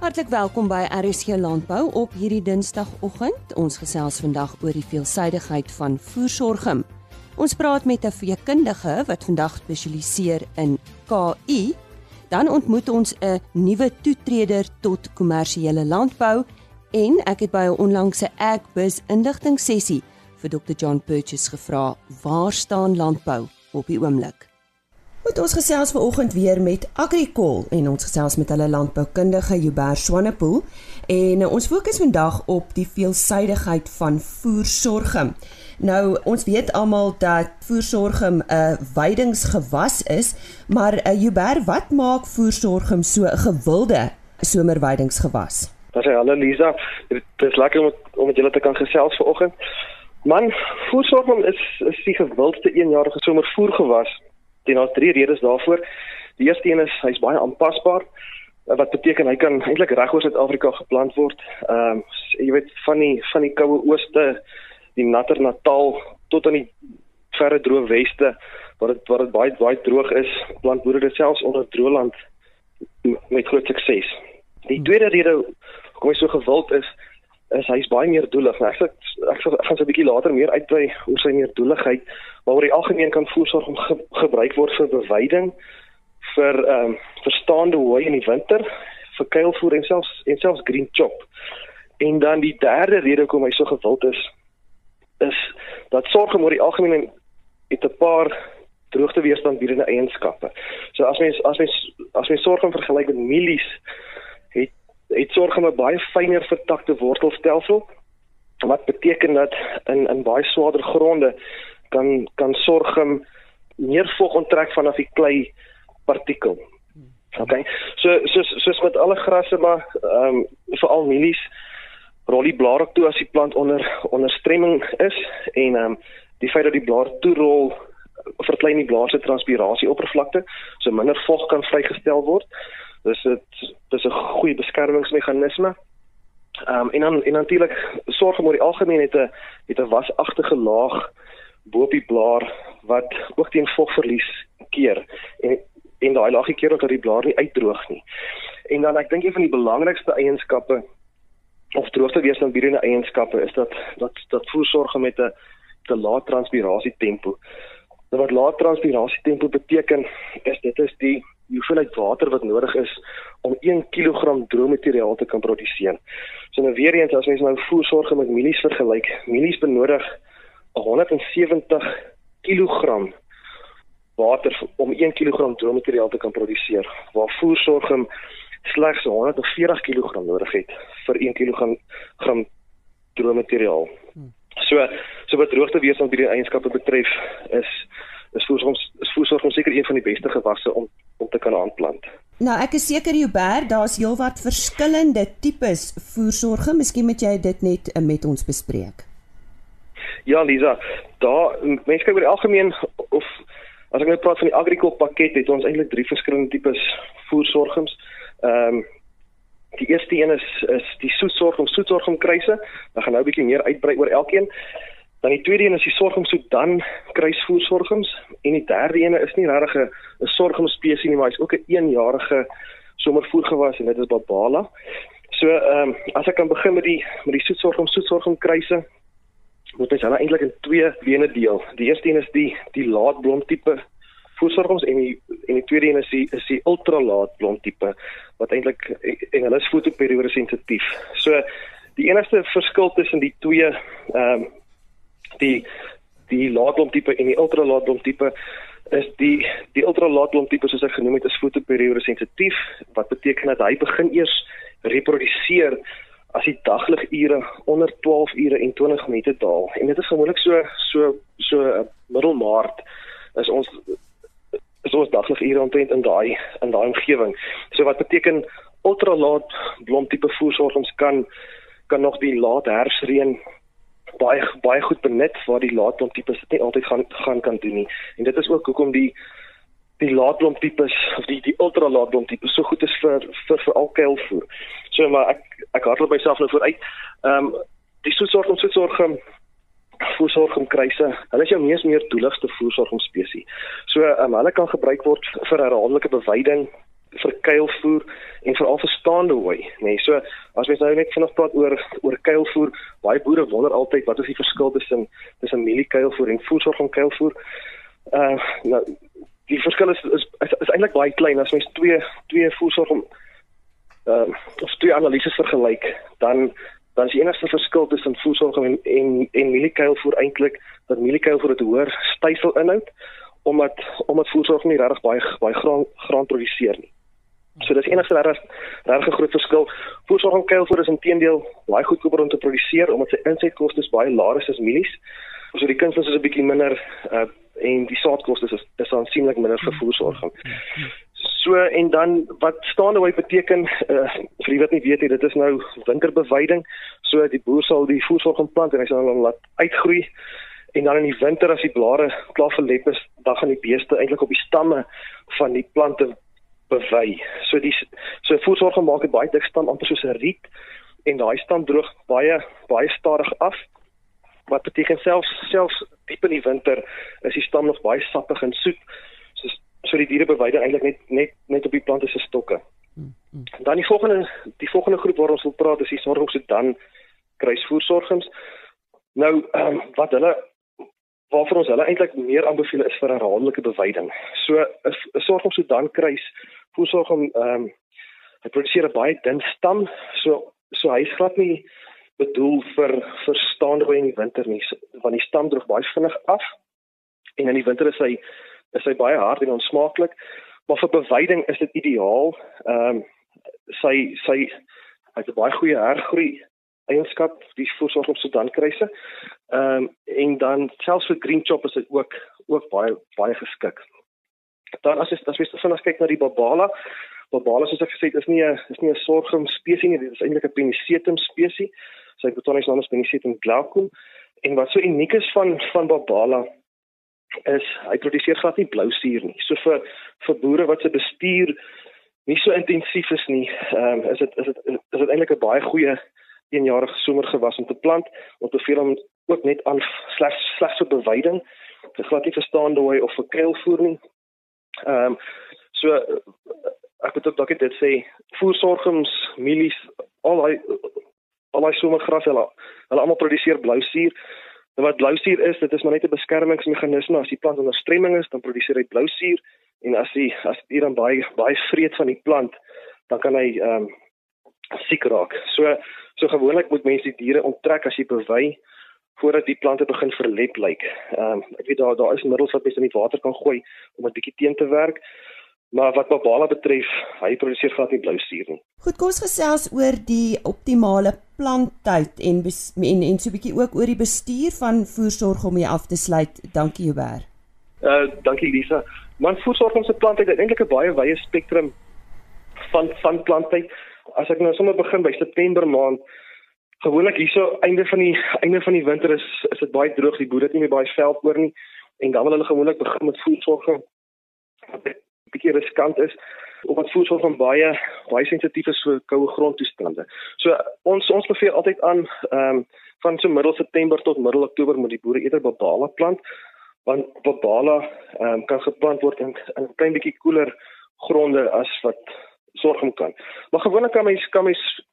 Hartlik welkom by RSG Landbou op hierdie Dinsdagoggend. Ons gesels vandag oor die veelsidigheid van voersorgem. Ons praat met 'n veekundige wat vandag spesialiseer in KI. Dan ontmoet ons 'n nuwe toetreder tot kommersiële landbou en ek het by 'n onlangse Agbus inligting sessie vir Dr John Purchase gevra, waar staan landbou op die oomblik? Goed, ons gesels vanoggend weer met Agricol en ons gesels met hulle landboukundige Hubert Swanepoel en uh, ons fokus vandag op die veelsidigheid van voersorgem. Nou, ons weet almal dat voersorgem 'n uh, weidingsgewas is, maar uh, Hubert, wat maak voersorgem so 'n gewilde somerweidingsgewas? Dis hallo Lisa, dit is lekker om om met julle te kan gesels vanoggend. Man, voersorgem is is die gewildste eenjarige somervoergewas Dit is drie redes daarvoor. Die eerste een is hy's baie aanpasbaar wat beteken hy kan eintlik reg oor Suid-Afrika geplant word. Ehm um, jy weet van die van die koue ooste, die natter Natal tot aan die verre droë weste waar dit waar dit baie baie droog is, plant boere dit selfs onder droëland met groot sukses. Die tweede rede hoekom hy so gewild is, is hy's baie meer doelig. Nou, ek ek, ek, ek gaan so 'n bietjie later meer uitbrei oor sy meer doeligheid, maar oor die algemeen kan voersorg om ge, gebruik word vir beweiding, vir ehm um, verstaande hooi in die winter, vir kuilvoer en selfs en selfs green chop. En dan die derde rede hoekom hy so gewild is, is dat sorg om oor die algemeen het 'n paar droogteweerstandbiedende eienskappe. So as mens as mens as mens sorg om vergelyk met mielies het sorg om 'n baie fyner vertakte wortelstelsel wat beteken dat in in baie swaarder gronde kan kan sorgem meer vog onttrek vanaf die klei partikel. OK. So so soos met alle grasse maar ehm um, veral mielies rol die blare toe as die plant onder onder stremming is en ehm um, die feit dat die blaar toe rol verklein die blaar se transpirasie oppervlakte so minder vog kan vrygestel word. Dus dit dis 'n goeie beskermingsmeganisme. Ehm um, en dan en natuurlik sorg om oor die algemeen het 'n het 'n wasagtige laag bo op die blaar wat ook teen vogverlies keer en en daai laagie keer dat die blaar nie uitdroog nie. En dan ek dink een van die belangrikste eienskappe of droogteweerstandbiedende eienskappe is dat dat dat voersorge met 'n te lae transpirasie tempo. Nou wat lae transpirasie tempo beteken is dit is die die hoeveelheid water wat nodig is om 1 kg droommateriaal te kan produseer. So nou weer eens as mens nou voersorge met mielies vergelyk, mielies benodig 170 kg water om 1 kg droommateriaal te kan produseer, waar voersorge slegs 140 kg nodig het vir 1 kg droommateriaal. Hmm. So so wat droogteweerstand hierdie eienskappe betref is is voersorg is voersorg seker een van die beste gewasse om om te kan aanplant. Nou ek is seker Joubert, daar's heelwat verskillende tipes voersorge. Miskien moet jy dit net uh, met ons bespreek. Ja Lisa, daar mense kyk oor die algemeen of as ek nou praat van die agricol pakket het ons eintlik drie verskillende tipes voersorgings. Ehm um, die eerste een is is die soetsorg om soetsorg om kruise. Ek gaan nou 'n bietjie meer uitbrei oor elkeen. Dan die tweede een is die sorghum Sudan kruisvoersorghums en die derde een is nie regtig 'n 'n sorghum spesies nie, maar hy's ook 'n eenjarige somervoergewas en dit is Babala. So ehm um, as ek kan begin met die met die soetsorghum soetsorghum kruise moet ons hulle eintlik in twee bene deel. Die eerste een is die die laatblom tipe voersorghums en die en die tweede een is die is die ultra laatblom tipe wat eintlik en hulle is fotoperiode sensitief. So die enigste verskil tussen die twee ehm um, die die laatblom tipe en die ultra laatblom tipe is die die ultra laatblom tipe soos ek genoem het is fotoperiode sensitief wat beteken dat hy begin eers reproduseer as die dagligure onder 12 ure en 20 minute daal. En dit is gewoonlik so so so uh, middelmaart is ons is ons dagligure omtrent in daai in daai omgewing. So wat beteken ultra laat blom tipe voersorgings kan kan nog die laat herfsreën baie baie goed benut waar die laatblom tipes dit nie altyd gaan gaan kan doen nie. En dit is ook hoekom die die laatblom tipes of die die ultra laatblom tipes so goed is vir vir vir alkuilvoer. So maar ek ek hardloop myself nou vooruit. Ehm um, die soetsorg en soetsorg voersorg om kruise. Hulle is jou mees meer doeligste voersorg om spesies. So ehm um, hulle kan gebruik word vir herhaaldelike beweiding vir kuilvoer en veral vir staande hooi, nê. Nee, so as mens nou net vanaand praat oor oor kuilvoer, baie boere wonder altyd wat is die verskil tussen tussen mieliekuilvoer en voedselsorg van kuilvoer. Uh nou die verskil is is, is, is eintlik baie klein as mens twee twee voedselsorg om uh of twee analises vergelyk, dan dan is die enigste verskil tussen voedselsorg en en, en mieliekuilvoer eintlik dat mieliekuilvoer 'n hoër stysel inhoud omdat omdat voedselsorg nie regtig baie baie graan graan produseer nie. So dis enigste regtig regtig 'n groot verskil. Voedselsorg en kuilvoer is intedeel baie goedkoper om te produseer omdat sy insetkoste baie laer is as mielies. So die kunsmis is 'n bietjie minder uh en die saadkoste is is aansienlik minder vir voedselsorg. So en dan wat staande wy beteken uh, vir wie wat nie weet nie, dit is nou winterbeweiding. So die boer sal die voedselsorg plant en hy sal hom laat uitgroei en dan in die winter as die blare klaar verlep is, dan gaan die beeste eintlik op die stamme van die plante bewei. So die so voedselsorg maak dit baie dik stam amper soos 'n riet en daai stam droog baie baie stadig af. Wat beteken selfs selfs diep in die winter is die stam nog baie sappig en soet. So so die diere bewei eintlik net net net op die plante se stokke. Hmm, hmm. Dan die volgende die volgende groep waar ons wil praat is die sorgings so dan kruisvoersorgings. Nou um, wat hulle waarvoor ons hulle eintlik meer aanbeveel is vir herhaaldelike beweiding. So 'n sorg om so dan kruis voedselsorg om ehm um, hy produseer 'n baie dun stam, so so hy is glad nie bedoel vir vir staande in die winter nie, so, want die stam droog baie vinnig af en in die winter is hy is hy baie hard en onsmaaklik, maar vir beweiding is dit ideaal. Ehm um, sy sy het 'n baie goeie hergroei eienskap die voedselsorg op Sudan kruise. Ehm um, en dan selfs vir green chop is dit ook ook baie baie geskik. Dan as jy as jy vinnig kyk na die babala, babala soos ek gesê het is nie 'n is nie 'n sorghum spesies nie, dit is eintlik 'n Penicetum spesies. Sy botaniese naam is Penicetum glaucum en wat so uniek is van van babala is hy produseer glad nie blou suur nie. So vir vir boere wat se bestuur nie so intensief is nie, um, is dit is dit is dit eintlik 'n baie goeie eenjarige somergewas om te plant, om te veel om ook net aan slegs slegs vir beweiding, te glad nie verstaan hoe of vir kuilvoer nie. Ehm um, so ek moet ook dalk dit sê voersorgings mielies al daai al daai somergras hulle hulle almal produseer blou suur en wat blou suur is dit is maar net 'n beskermingsmeganisme. As die plant onder stremming is dan produseer hy blou suur en as die as dit dan baie baie vreet van die plant dan kan hy ehm um, siek raak. So so gewoonlik moet mense die diere onttrek as jy bewei voordat die plante begin verlep lyk. Ehm um, ek weet daar daar is middels wat mense in die water kan gooi om 'n bietjie teen te werk. Maar wat Babala betref, hy produseer glad nie blou suur nie. Goed, kom ons gesels oor die optimale planttyd en en en so 'n bietjie ook oor die bestuur van voersorg om hier af te sluit. Dankie Joubert. Uh dankie Lisa. Man voersorg ons se planttyd het eintlik 'n baie wye spektrum van van planttyd. As ek nou sommer begin by September maand, gewoonlik hierso einde van die einde van die winter is is dit baie droog, die boere het nie meer baie veld oor nie en dan wil hulle gewoonlik begin met voedselsorg wat 'n bietjie riskant is omdat voedselsorg van baie baie sensitief is vir koue grondtoestande. So ons ons beveel altyd aan ehm um, van so middel September tot middel Oktober moet die boere eerder babala plant want babala ehm um, kan geplant word in 'n klein bietjie koeler gronde as wat sorg kan. Maar gewoonlik kan mens kan mens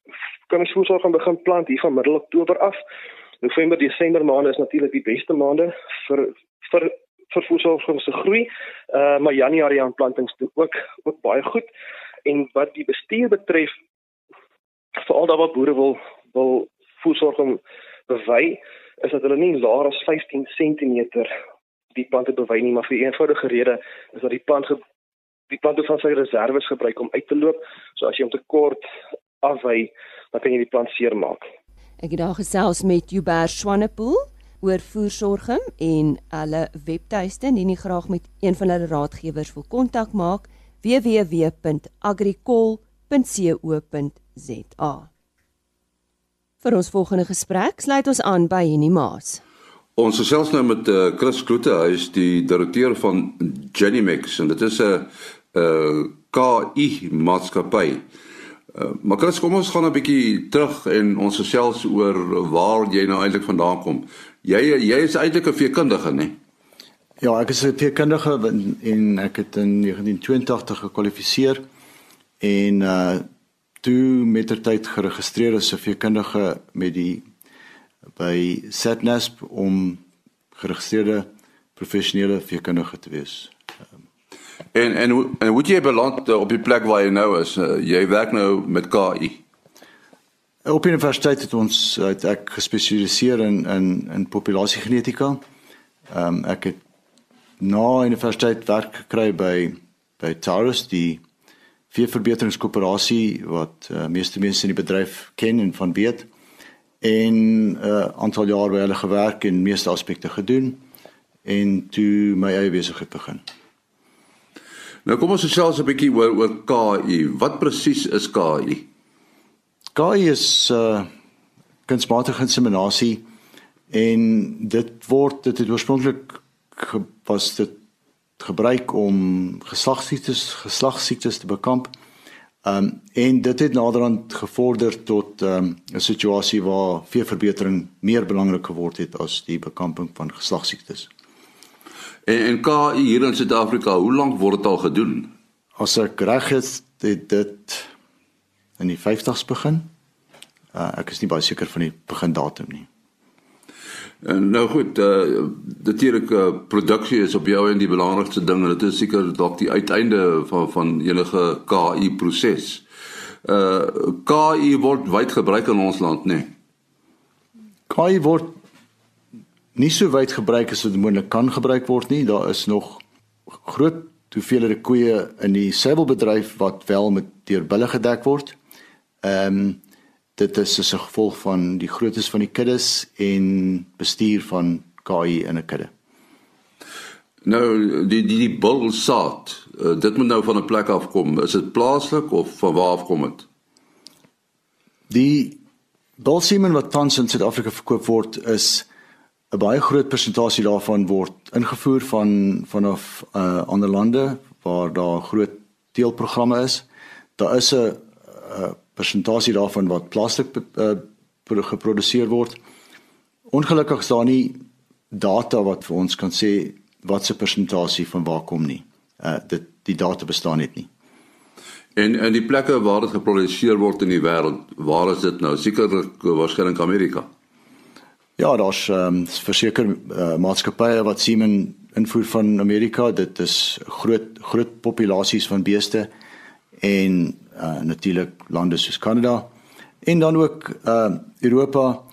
kan ons voorsorg gaan begin plant hier van middel Oktober af. November, Desember maande is natuurlik die beste maande vir vir vir voorsorging se groei. Uh maar Januarie aanplantings doen ook ook baie goed. En wat die bestuur betref, veral daar waar boere wil wil voorsorging bewei, is dat hulle nie laer as 15 cm die plante bewei nie, maar vir 'n eenvoudige rede is dat die plant die plant van sy reserve gebruik om uit te loop. So as jy hom te kort afwy, dan kan jy die plant seermaak. Ek het daar gesels met Hubert Swanepoel oor voersorging en hulle webtuiste en nie graag met een van hulle raadgewers wil kontak maak www.agricol.co.za. Vir ons volgende gesprek sluit ons aan by Henny Maas. Ons gesels nou met uh, Chris Kloete, hy is die direkteur van Genimex en dit is 'n uh, KI maatskappy. Uh, maar Chris, kom ons gaan 'n bietjie terug en ons gesels oor waar jy nou eintlik vandaan kom. Jy jy is eintlik 'n veekundige, né? Ja, ek is 'n veekundige en ek het in 1982 gekwalifiseer en uh toe mettertyd geregistreer as 'n veekundige met die by Satnasp om geregistreerde professionele veekundige te wees. En en en hoe jy beland op die plek waar jy nou is? Uh, jy werk nou met KI. Op universiteit het ons het ek gespesialiseer in in in populasiegenetika. Ehm um, ek het na universiteit werk gekry by by Taurus die veeverbeteringskoöperasie wat uh, meeste mense in die bedryf ken en van weet en 'n uh, aantal jaar by hulle gewerk en meeste aspekte gedoen en toe my eie besigheid begin. Nou kom ons gesels 'n bietjie oor oor KI. Wat presies is KI? KI is 'n uh, kunsmatige inseminasie en dit word dit het oorspronklik was dit gebruik om geslagsiektes geslagsiektes te bekamp. Ehm um, en dit het naderhand gevorder tot ehm um, 'n situasie waar veeverbetering meer belangrik geword het as die bekamping van geslagsiektes. En en KI hier in Suid-Afrika, hoe lank word dit al gedoen? As ek reg is, dit dit in die 50's begin. Uh, ek is nie baie seker van die begin datum nie. En nou goed, uh natuurlik uh, produksie is op jou en die belangrikste ding en dit is seker dalk die uiteinde van van enige KI proses. Uh KI word wyd gebruik in ons land, nê? Nee. KI word nie so wyd gebruik as wat moontlik kan gebruik word nie. Daar is nog groot hoeveelhede koeie in die suiwelbedryf wat wel met deur bulle gedek word. Ehm um, dit is as 'n gevolg van die groottes van die kuddes en bestuur van KI in 'n kudde. Nou die die die bulsaad, uh, dit moet nou van 'n plek af kom. Is dit plaaslik of van waar af kom dit? Die bulsemen wat tans in Suid-Afrika verkoop word is 'n baie groot persentasie daarvan word ingevoer van vanaf uh, ander lande waar daar groot teelprogramme is. Daar is 'n uh, persentasie daarvan wat plastiek uh, geproduseer word. Ongelukkig is daar nie data wat vir ons kan sê wat se persentasie van waar kom nie. Uh dit die data bestaan net nie. En in die plekke waar dit geproduseer word in die wêreld, waar is dit nou? Sekerlik waarskynlik Amerika. Ja, daar's ehm um, verseker uh, maatskappye wat semen invoer van Amerika. Dit is groot groot populasies van beeste en uh natuurlik lande soos Kanada en dan ook uh Europa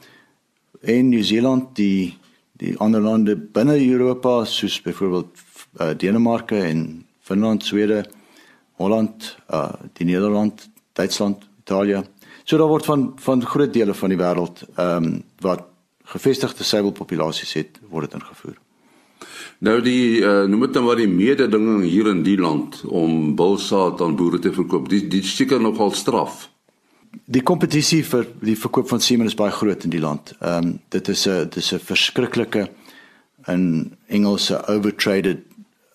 en Nieu-Seeland die die ander lande binne Europa soos byvoorbeeld uh Denemarke en Finland, Swede, Holland, uh die Nederland, Duitsland, Italië. So daar word van van groot dele van die wêreld ehm um, wat gevestigde suiwelpopulasies het, word dit ingevoer. Nou die uh, noem dit nou maar die mededinging hier in die land om bulsaad aan boere te verkoop. Die die seker nogal straf. Die kompetisie vir die verkoop van semen is baie groot in die land. Ehm um, dit is 'n dit is 'n verskriklike in Engelse overtraded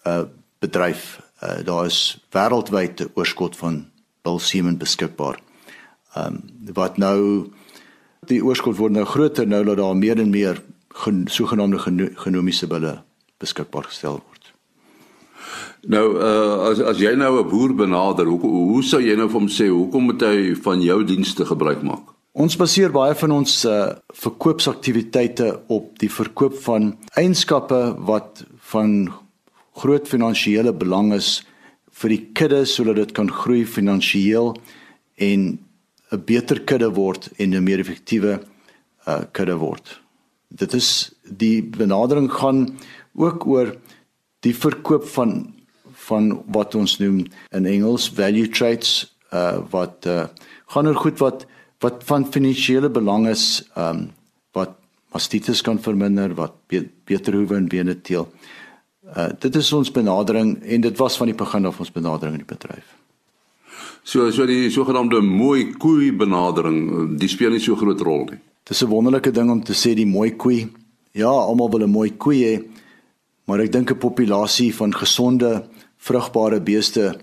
uh bedryf. Uh, daar is wêreldwyd 'n oorskot van bulsemen beskikbaar. Ehm um, wat nou die oorskot word nou groter nou dat daar meer en meer gen, sogenaamde genomiese bulle beskikbaar gestel word. Nou uh, as as jy nou 'n boer benader, hoe hoe sou jy nou vir hom sê hoekom moet hy van jou dienste gebruik maak? Ons baseer baie van ons uh, verkoopsaktiwiteite op die verkoop van eienskappe wat van groot finansiële belang is vir die kudde sodat dit kan groei finansiëel en 'n beter kudde word en 'n meer effektiewe uh, kudde word. Dit is die benadering gaan ook oor die verkoop van van wat ons noem in Engels value traits uh wat uh gaan oor goed wat wat van finansiële belang is um wat mastitis kan verminder wat be beter hoewe en bene teel. Uh dit is ons benadering en dit was van die begin af ons benadering in die bedryf. So so die sogenaamde mooi koei benadering, die speel nie so groot rol nie. Dis 'n wonderlike ding om te sê die mooi koei. Ja, almal wil 'n mooi koei hê. Maar ek dink 'n populasie van gesonde, vrugbare beeste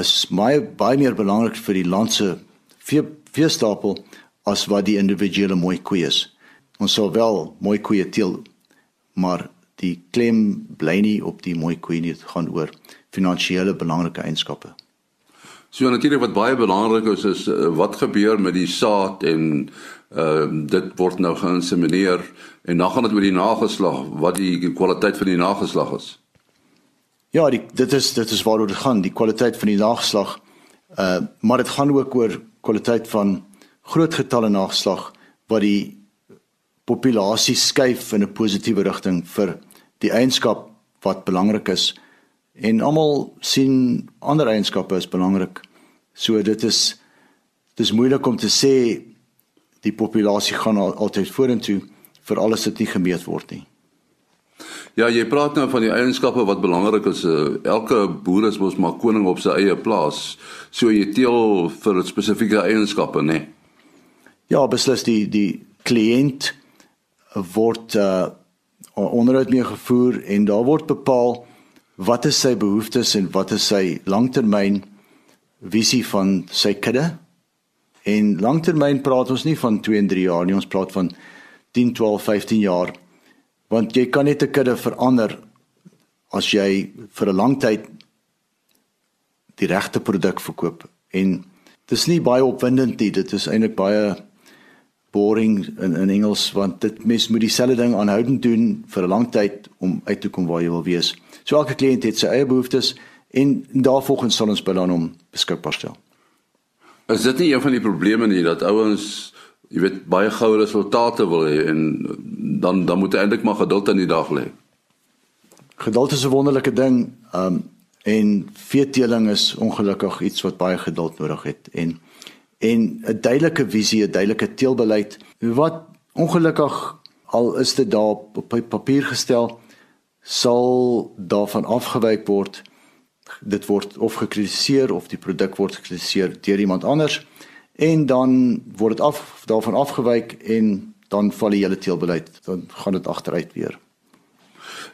is baie baie meer belangrik vir die land se vee veestapel as wat die individuele mooi koeie is. Ons sou wel mooi koeie teel, maar die klem bly nie op die mooi koeie nie, dit gaan oor finansiële belangrike eienskappe. So natuurlik wat baie belangrik is is uh, wat gebeur met die saad en uh dit word nou geïnsemineer en dan gaan dit oor die nageslag wat die kwaliteit van die nageslag is. Ja, die, dit is dit is waaroor dit gaan, die kwaliteit van die nageslag. Uh maar dit gaan ook oor kwaliteit van groot getalle nageslag wat die populasie skuif in 'n positiewe rigting vir die eienskap wat belangrik is en almal sien ander eienskappe as belangrik. So dit is dis moeilik om te sê die populasie gaan al, altyd vorentoe vir alles wat nie gemeet word nie. Ja, jy praat nou van die eienskappe wat belangrik is. Eh, elke boer is mos maar koning op sy eie plaas. So jy teel vir spesifieke eienskappe, né? Nee? Ja, beslis die die kliënt word uh onderhoud mee gevoer en daar word bepaal wat is sy behoeftes en wat is sy langtermyn visie van sy kudde. En langtermyn praat ons nie van 2 en 3 jaar nie, ons praat van 10, 12, 15 jaar. Want jy kan net 'n kudde verander as jy vir 'n lang tyd die regte produk verkoop. En dis nie baie opwindend nie dit is eintlik baie boring in in Engels want dit mens moet dieselfde ding aanhoudend doen vir 'n lang tyd om uit te kom waar jy wil wees so elke kliënt het sy eie behoeftes en daarvolgens sal ons belan om beskikbaar stel is dit nie een van die probleme nie dat ouens jy weet baie goue resultate wil hê en dan dan moet eintlik maar geduld in die dag lê. Geduld is 'n wonderlike ding. Um en veeteeling is ongelukkig iets wat baie geduld nodig het en en 'n duidelike visie, 'n duidelike teelbeleid wat ongelukkig al is dit daar op papier gestel sal daarvan afgewyk word. Dit word of gekritiseer of die produk word gekritiseer deur iemand anders en dan word dit af daarvan afgewyk en dan val die hele teelbeleid dan gaan dit agteruit weer.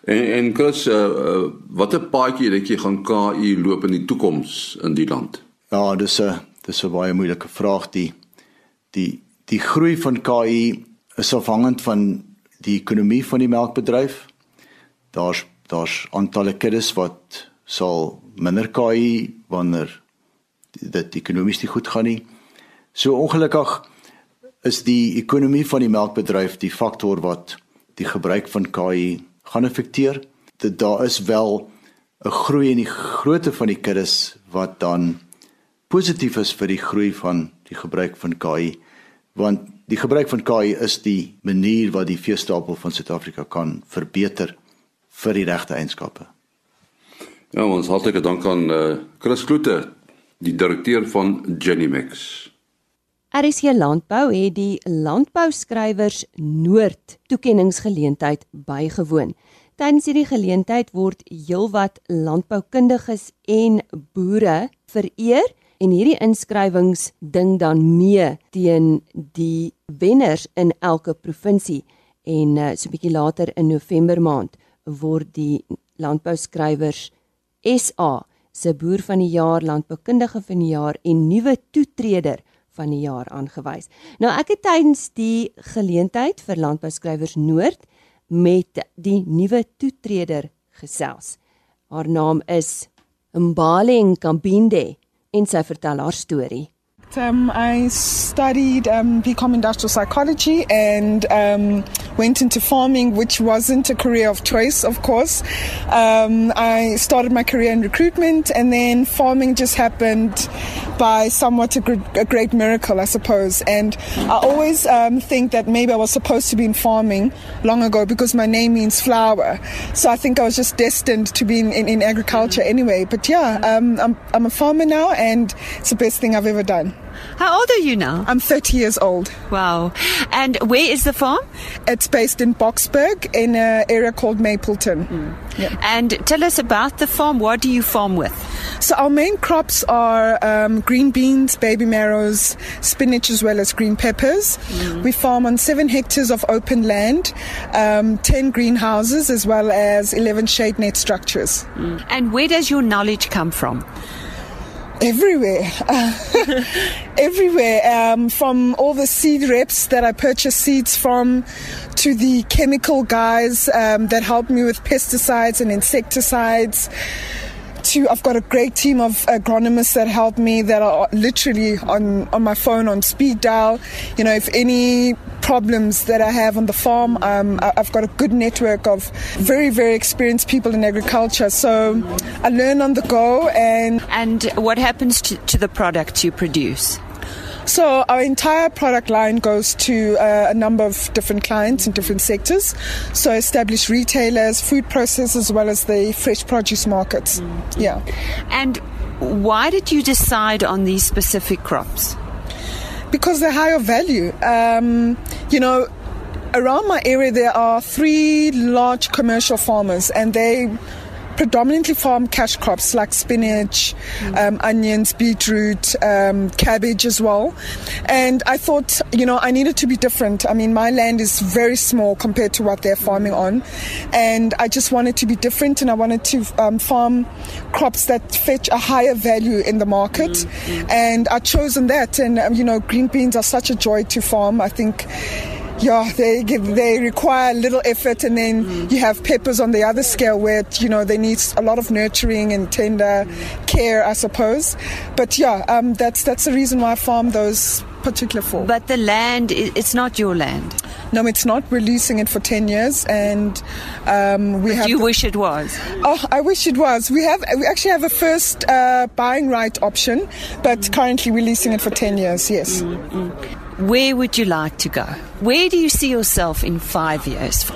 En en Chris, uh, uh, watter paadjie dink jy gaan KI loop in die toekoms in die land? Ja, dis 'n dis 'n baie moeilike vraag die die die groei van KI is afhangend van die ekonomie van die melkbedryf. Daar's daar's aantalle kuddes wat sal minder KI wanneer dit ekonomies nie goed gaan nie. So ongelukkig is die ekonomie van die melkbedryf die faktor wat die gebruik van KI gaan affekteer. Dit daar is wel 'n groei in die grootte van die kuddes wat dan positief is vir die groei van die gebruik van KI want die gebruik van KI is die manier wat die veestapel van Suid-Afrika kan verbeter vir die regte eienskappe. Ja, ons hartlike dank aan uh, Chris Kloete, die direkteur van Genimix. RC Landbou het die landbouskrywers Noord toekenningsgeleentheid bygewoon. Tydens hierdie geleentheid word heelwat landboukundiges en boere vereer en hierdie inskrywings ding dan mee teen die wenners in elke provinsie en uh, so 'n bietjie later in November maand word die landbouskrywers SA se boer van die jaar, landboukundige van die jaar en nuwe toetreder van die jaar aangewys. Nou ek het tydens die geleentheid vir landbouskrywers Noord met die nuwe toetreder gesels. Haar naam is Mbale Nkambinde en sy vertel haar storie. Um, I studied um, BCom Industrial Psychology and um, went into farming, which wasn't a career of choice, of course. Um, I started my career in recruitment, and then farming just happened by somewhat a, gr- a great miracle, I suppose. And I always um, think that maybe I was supposed to be in farming long ago because my name means flower. So I think I was just destined to be in, in, in agriculture anyway. But yeah, um, I'm, I'm a farmer now, and it's the best thing I've ever done. How old are you now? I'm 30 years old. Wow. And where is the farm? It's based in Boxburg in an area called Mapleton. Mm. Yeah. And tell us about the farm. What do you farm with? So, our main crops are um, green beans, baby marrows, spinach, as well as green peppers. Mm. We farm on seven hectares of open land, um, 10 greenhouses, as well as 11 shade net structures. Mm. And where does your knowledge come from? Everywhere. Everywhere. Um, from all the seed reps that I purchase seeds from to the chemical guys um, that help me with pesticides and insecticides to I've got a great team of agronomists that help me that are literally on on my phone on speed dial. You know, if any problems that I have on the farm, um, I've got a good network of very very experienced people in agriculture. So I learn on the go and And what happens to, to the products you produce? So our entire product line goes to uh, a number of different clients in different sectors. So established retailers, food processors, as well as the fresh produce markets. Mm-hmm. Yeah. And why did you decide on these specific crops? Because they're higher value. Um, you know, around my area there are three large commercial farmers, and they predominantly farm cash crops like spinach, um, onions, beetroot, um, cabbage as well. And I thought, you know, I needed to be different. I mean, my land is very small compared to what they're farming on. And I just wanted to be different and I wanted to um, farm crops that fetch a higher value in the market. Mm-hmm. And I chosen that. And, um, you know, green beans are such a joy to farm. I think yeah, they give, they require little effort, and then mm. you have peppers on the other scale where you know they need a lot of nurturing and tender mm. care, I suppose. But yeah, um, that's that's the reason why I farm those particular four. But the land, it's not your land. No, it's not. We're leasing it for ten years, and um, we but have. You wish it was. Oh, I wish it was. We have. We actually have a first uh, buying right option, but mm. currently we're leasing it for ten years. Yes. Mm-hmm. Where would you like to go? Where do you see yourself in five years?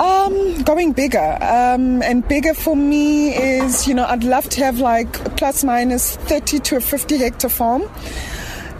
Um, going bigger. Um, and bigger for me is, you know, I'd love to have like plus minus 30 to a 50 hectare farm.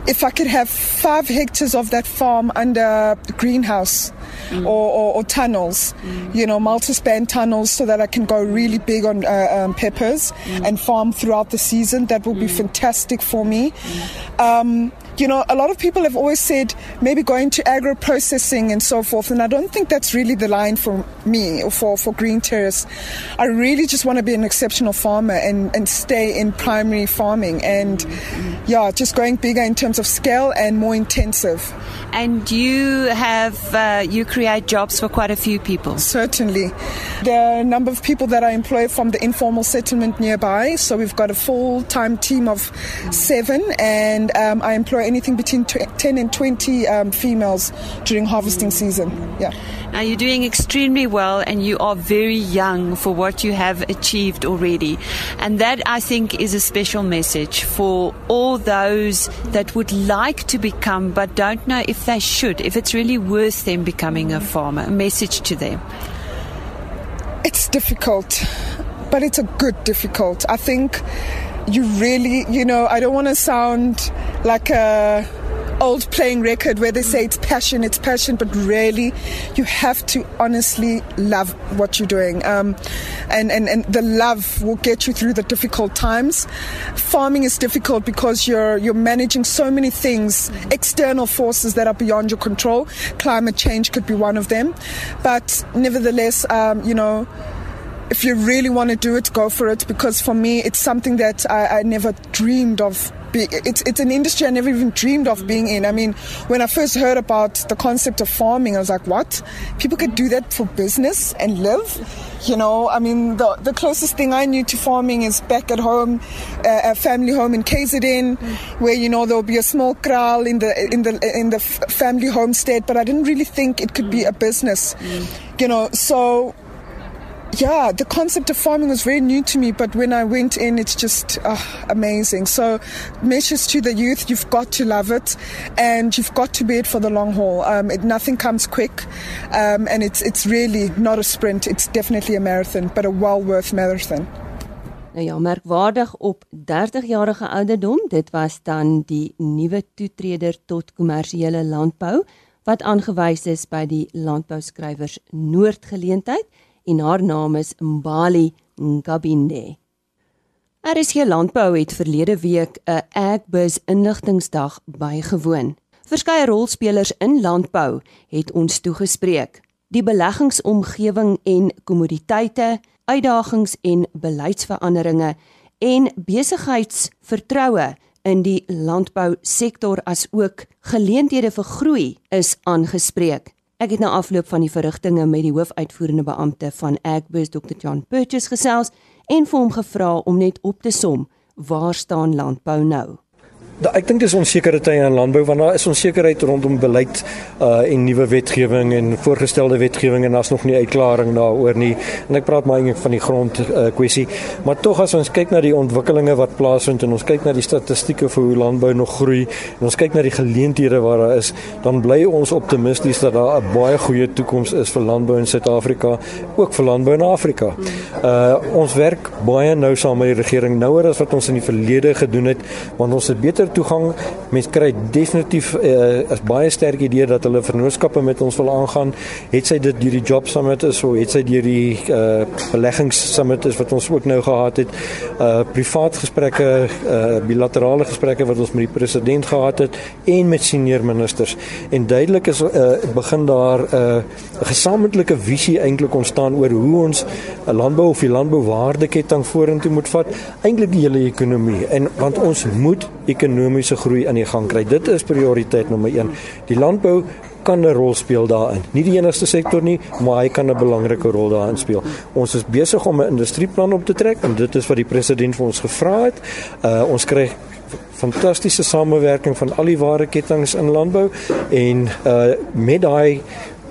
If I could have five hectares of that farm under greenhouse mm. or, or, or, tunnels, mm. you know, multi-span tunnels so that I can go really big on uh, um, peppers mm. and farm throughout the season, that will be mm. fantastic for me. Mm. Um, you know, a lot of people have always said maybe going to agro processing and so forth, and I don't think that's really the line for me or for, for Green Terrace. I really just want to be an exceptional farmer and, and stay in primary farming and, yeah, just going bigger in terms of scale and more intensive. And you have, uh, you create jobs for quite a few people. Certainly. There are a number of people that I employ from the informal settlement nearby. So we've got a full time team of seven, and um, I employ anything between 10 and 20 um, females during harvesting season. Yeah. Now you're doing extremely well and you are very young for what you have achieved already. And that I think is a special message for all those that would like to become but don't know if they should, if it's really worth them becoming a farmer. A message to them. It's difficult, but it's a good difficult. I think you really, you know, I don't want to sound like a old playing record where they say it's passion, it's passion, but really you have to honestly love what you're doing. Um, and, and, and the love will get you through the difficult times. Farming is difficult because you're, you're managing so many things, external forces that are beyond your control. Climate change could be one of them. But nevertheless, um, you know, if you really want to do it, go for it. Because for me, it's something that I, I never dreamed of. Be, it's it's an industry I never even dreamed of being in. I mean, when I first heard about the concept of farming, I was like, "What? People could do that for business and live?" You know, I mean, the the closest thing I knew to farming is back at home, uh, a family home in KZN, where you know there'll be a small kraal in the in the in the family homestead. But I didn't really think it could be a business. You know, so yeah, the concept of farming was very new to me, but when I went in, it's just uh, amazing. So, message to the youth: you've got to love it, and you've got to be it for the long haul. Um, it, nothing comes quick, um, and it's it's really not a sprint. It's definitely a marathon, but a well worth marathon. Nou ja, merkwaardig op 30-jarige ouderdom, dit was dan die nuwe toetreder tot kommersiële landbou wat aangewys is by die landbouskrywers Noordgeleentheid en haar naam is Mbali Ngabinde. RSG Landbou het verlede week 'n Agbus inligtingsdag bygewoon. Verskeie rolspelers in landbou het ons toegespreek. Die beleggingsomgewing en kommoditeite, uitdagings en beleidsveranderinge en besigheidsvertroue in die landbousektor as ook geleenthede vir groei is aangespreek. Ek het na afloop van die verrigtinge met die hoofuitvoerende beampte van Agbus Dr. John Purchase gesels en vir hom gevra om net op te som waar staan landbou nou. Da, ek dink dis onsekerheid tye in landbou want daar is onsekerheid rondom beleid uh en nuwe wetgewing en voorgestelde wetgewing en daar's nog nie uitklaring daaroor nie. En ek praat maar eintlik van die grond uh kwessie. Maar tog as ons kyk na die ontwikkelinge wat plaasvind en ons kyk na die statistieke vir hoe landbou nog groei en ons kyk na die geleenthede waar daar is, dan bly ons optimisties dat daar 'n baie goeie toekoms is vir landbou in Suid-Afrika, ook vir landbou in Afrika. Uh ons werk baie nou saam met die regering nouer as wat ons in die verlede gedoen het, want ons het beter toegang. Mense kry definitief uh, is baie sterk idee dat hulle vennootskappe met ons wil aangaan. Het sy dit deur die job summit is of het sy deur die uh, beleggings summit is wat ons ook nou gehad het. Uh privaat gesprekke, uh bilaterale gesprekke wat ons met die president gehad het en met senior ministers. En duidelik is uh begin daar 'n uh, gesamentlike visie eintlik ontstaan oor hoe ons 'n landbou of die landbouwaardeketting vorentoe moet vat, eintlik die hele ekonomie. En want ons moet ekonomiese groei aan die gang kry. Dit is prioriteit nommer 1. Die landbou kan 'n rol speel daarin. Nie die enigste sektor nie, maar hy kan 'n belangrike rol daarin speel. Ons is besig om 'n industrieplan op te trek en dit is wat die president vir ons gevra het. Uh ons kry fantastiese samewerking van al die waardeketTINGS in landbou en uh met daai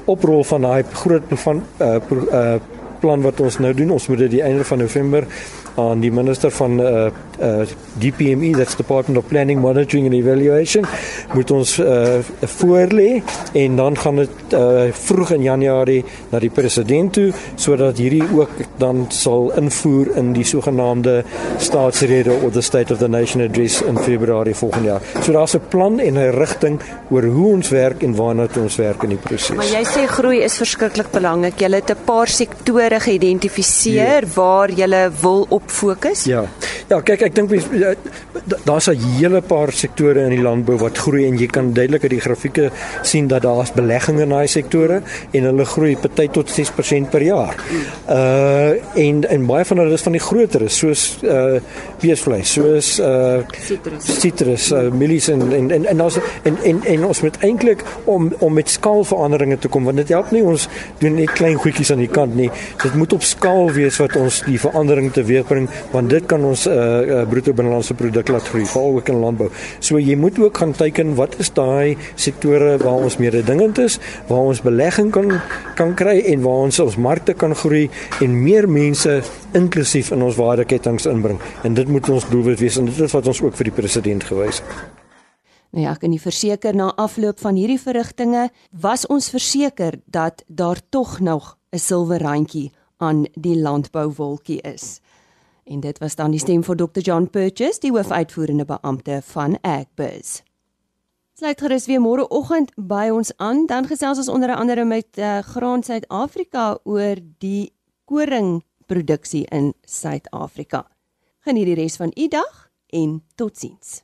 oprol van daai groot van uh, uh plan wat ons nou doen, ons moet dit die einde van November aan die minister van uh uh DPME that's Department of Planning Monitoring and Evaluation moet ons uh voorlê en dan gaan dit uh vroeg in Januarie na die president toe sodat hierdie ook dan sal invoer in die sogenaamde staatsrede of the state of the nation address in Februarie volgende jaar. So daar's 'n plan en 'n rigting oor hoe ons werk en waarna ons werk in die proses. Maar jy sê groei is verskriklik belangrik. Jy het 'n paar sektore geïdentifiseer ja. waar jy wil op fokus. Ja. Ja, kyk ek dink daar's 'n hele paar sektore in die landbou wat groei en jy kan duidelik uit die grafieke sien dat daar's belegging in daai sektore en hulle groei party tot 6% per jaar. Uh en en baie van hulle is van die groter soos uh beesvleis, soos uh citrus, citrus uh, mielies en en en en ons en, en en ons moet eintlik om om met skaalveranderinge te kom want dit help nie ons doen net klein goedjies aan die kant nie. Dit moet op skaal wees wat ons die verandering teweegbring want dit kan ons uh, uh bruto binnelandse produk laat groei veral ook in landbou. So jy moet ook gaan teiken wat is daai sektore waar ons meer dingend is, waar ons belegging kan kan kry en waar ons ons markte kan groei en meer mense inklusief in ons waardeketTINGS inbring. En dit moet ons doelwit wees en dit is wat ons ook vir die president gewys het. Nou ja, ek kan nie verseker na afloop van hierdie verrigtinge was ons verseker dat daar tog nog 'n silwer randjie aan die landbouwolkie is. En dit was dan die stem vir Dr. John Purchase, die hoofuitvoerende beampte van Agbus. Sluit gerus weer môreoggend by ons aan, dan gesels ons onder andere met uh, Graan Suid-Afrika oor die koringproduksie in Suid-Afrika. Geniet die res van u dag en totsiens.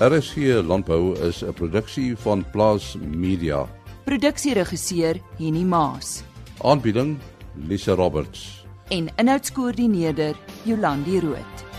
RSG Landbou is 'n produksie van Plaas Media. Produksieregisseur Henny Maas. Aanbieding Lisa Roberts en inhoudskoördineerder Jolandi Root.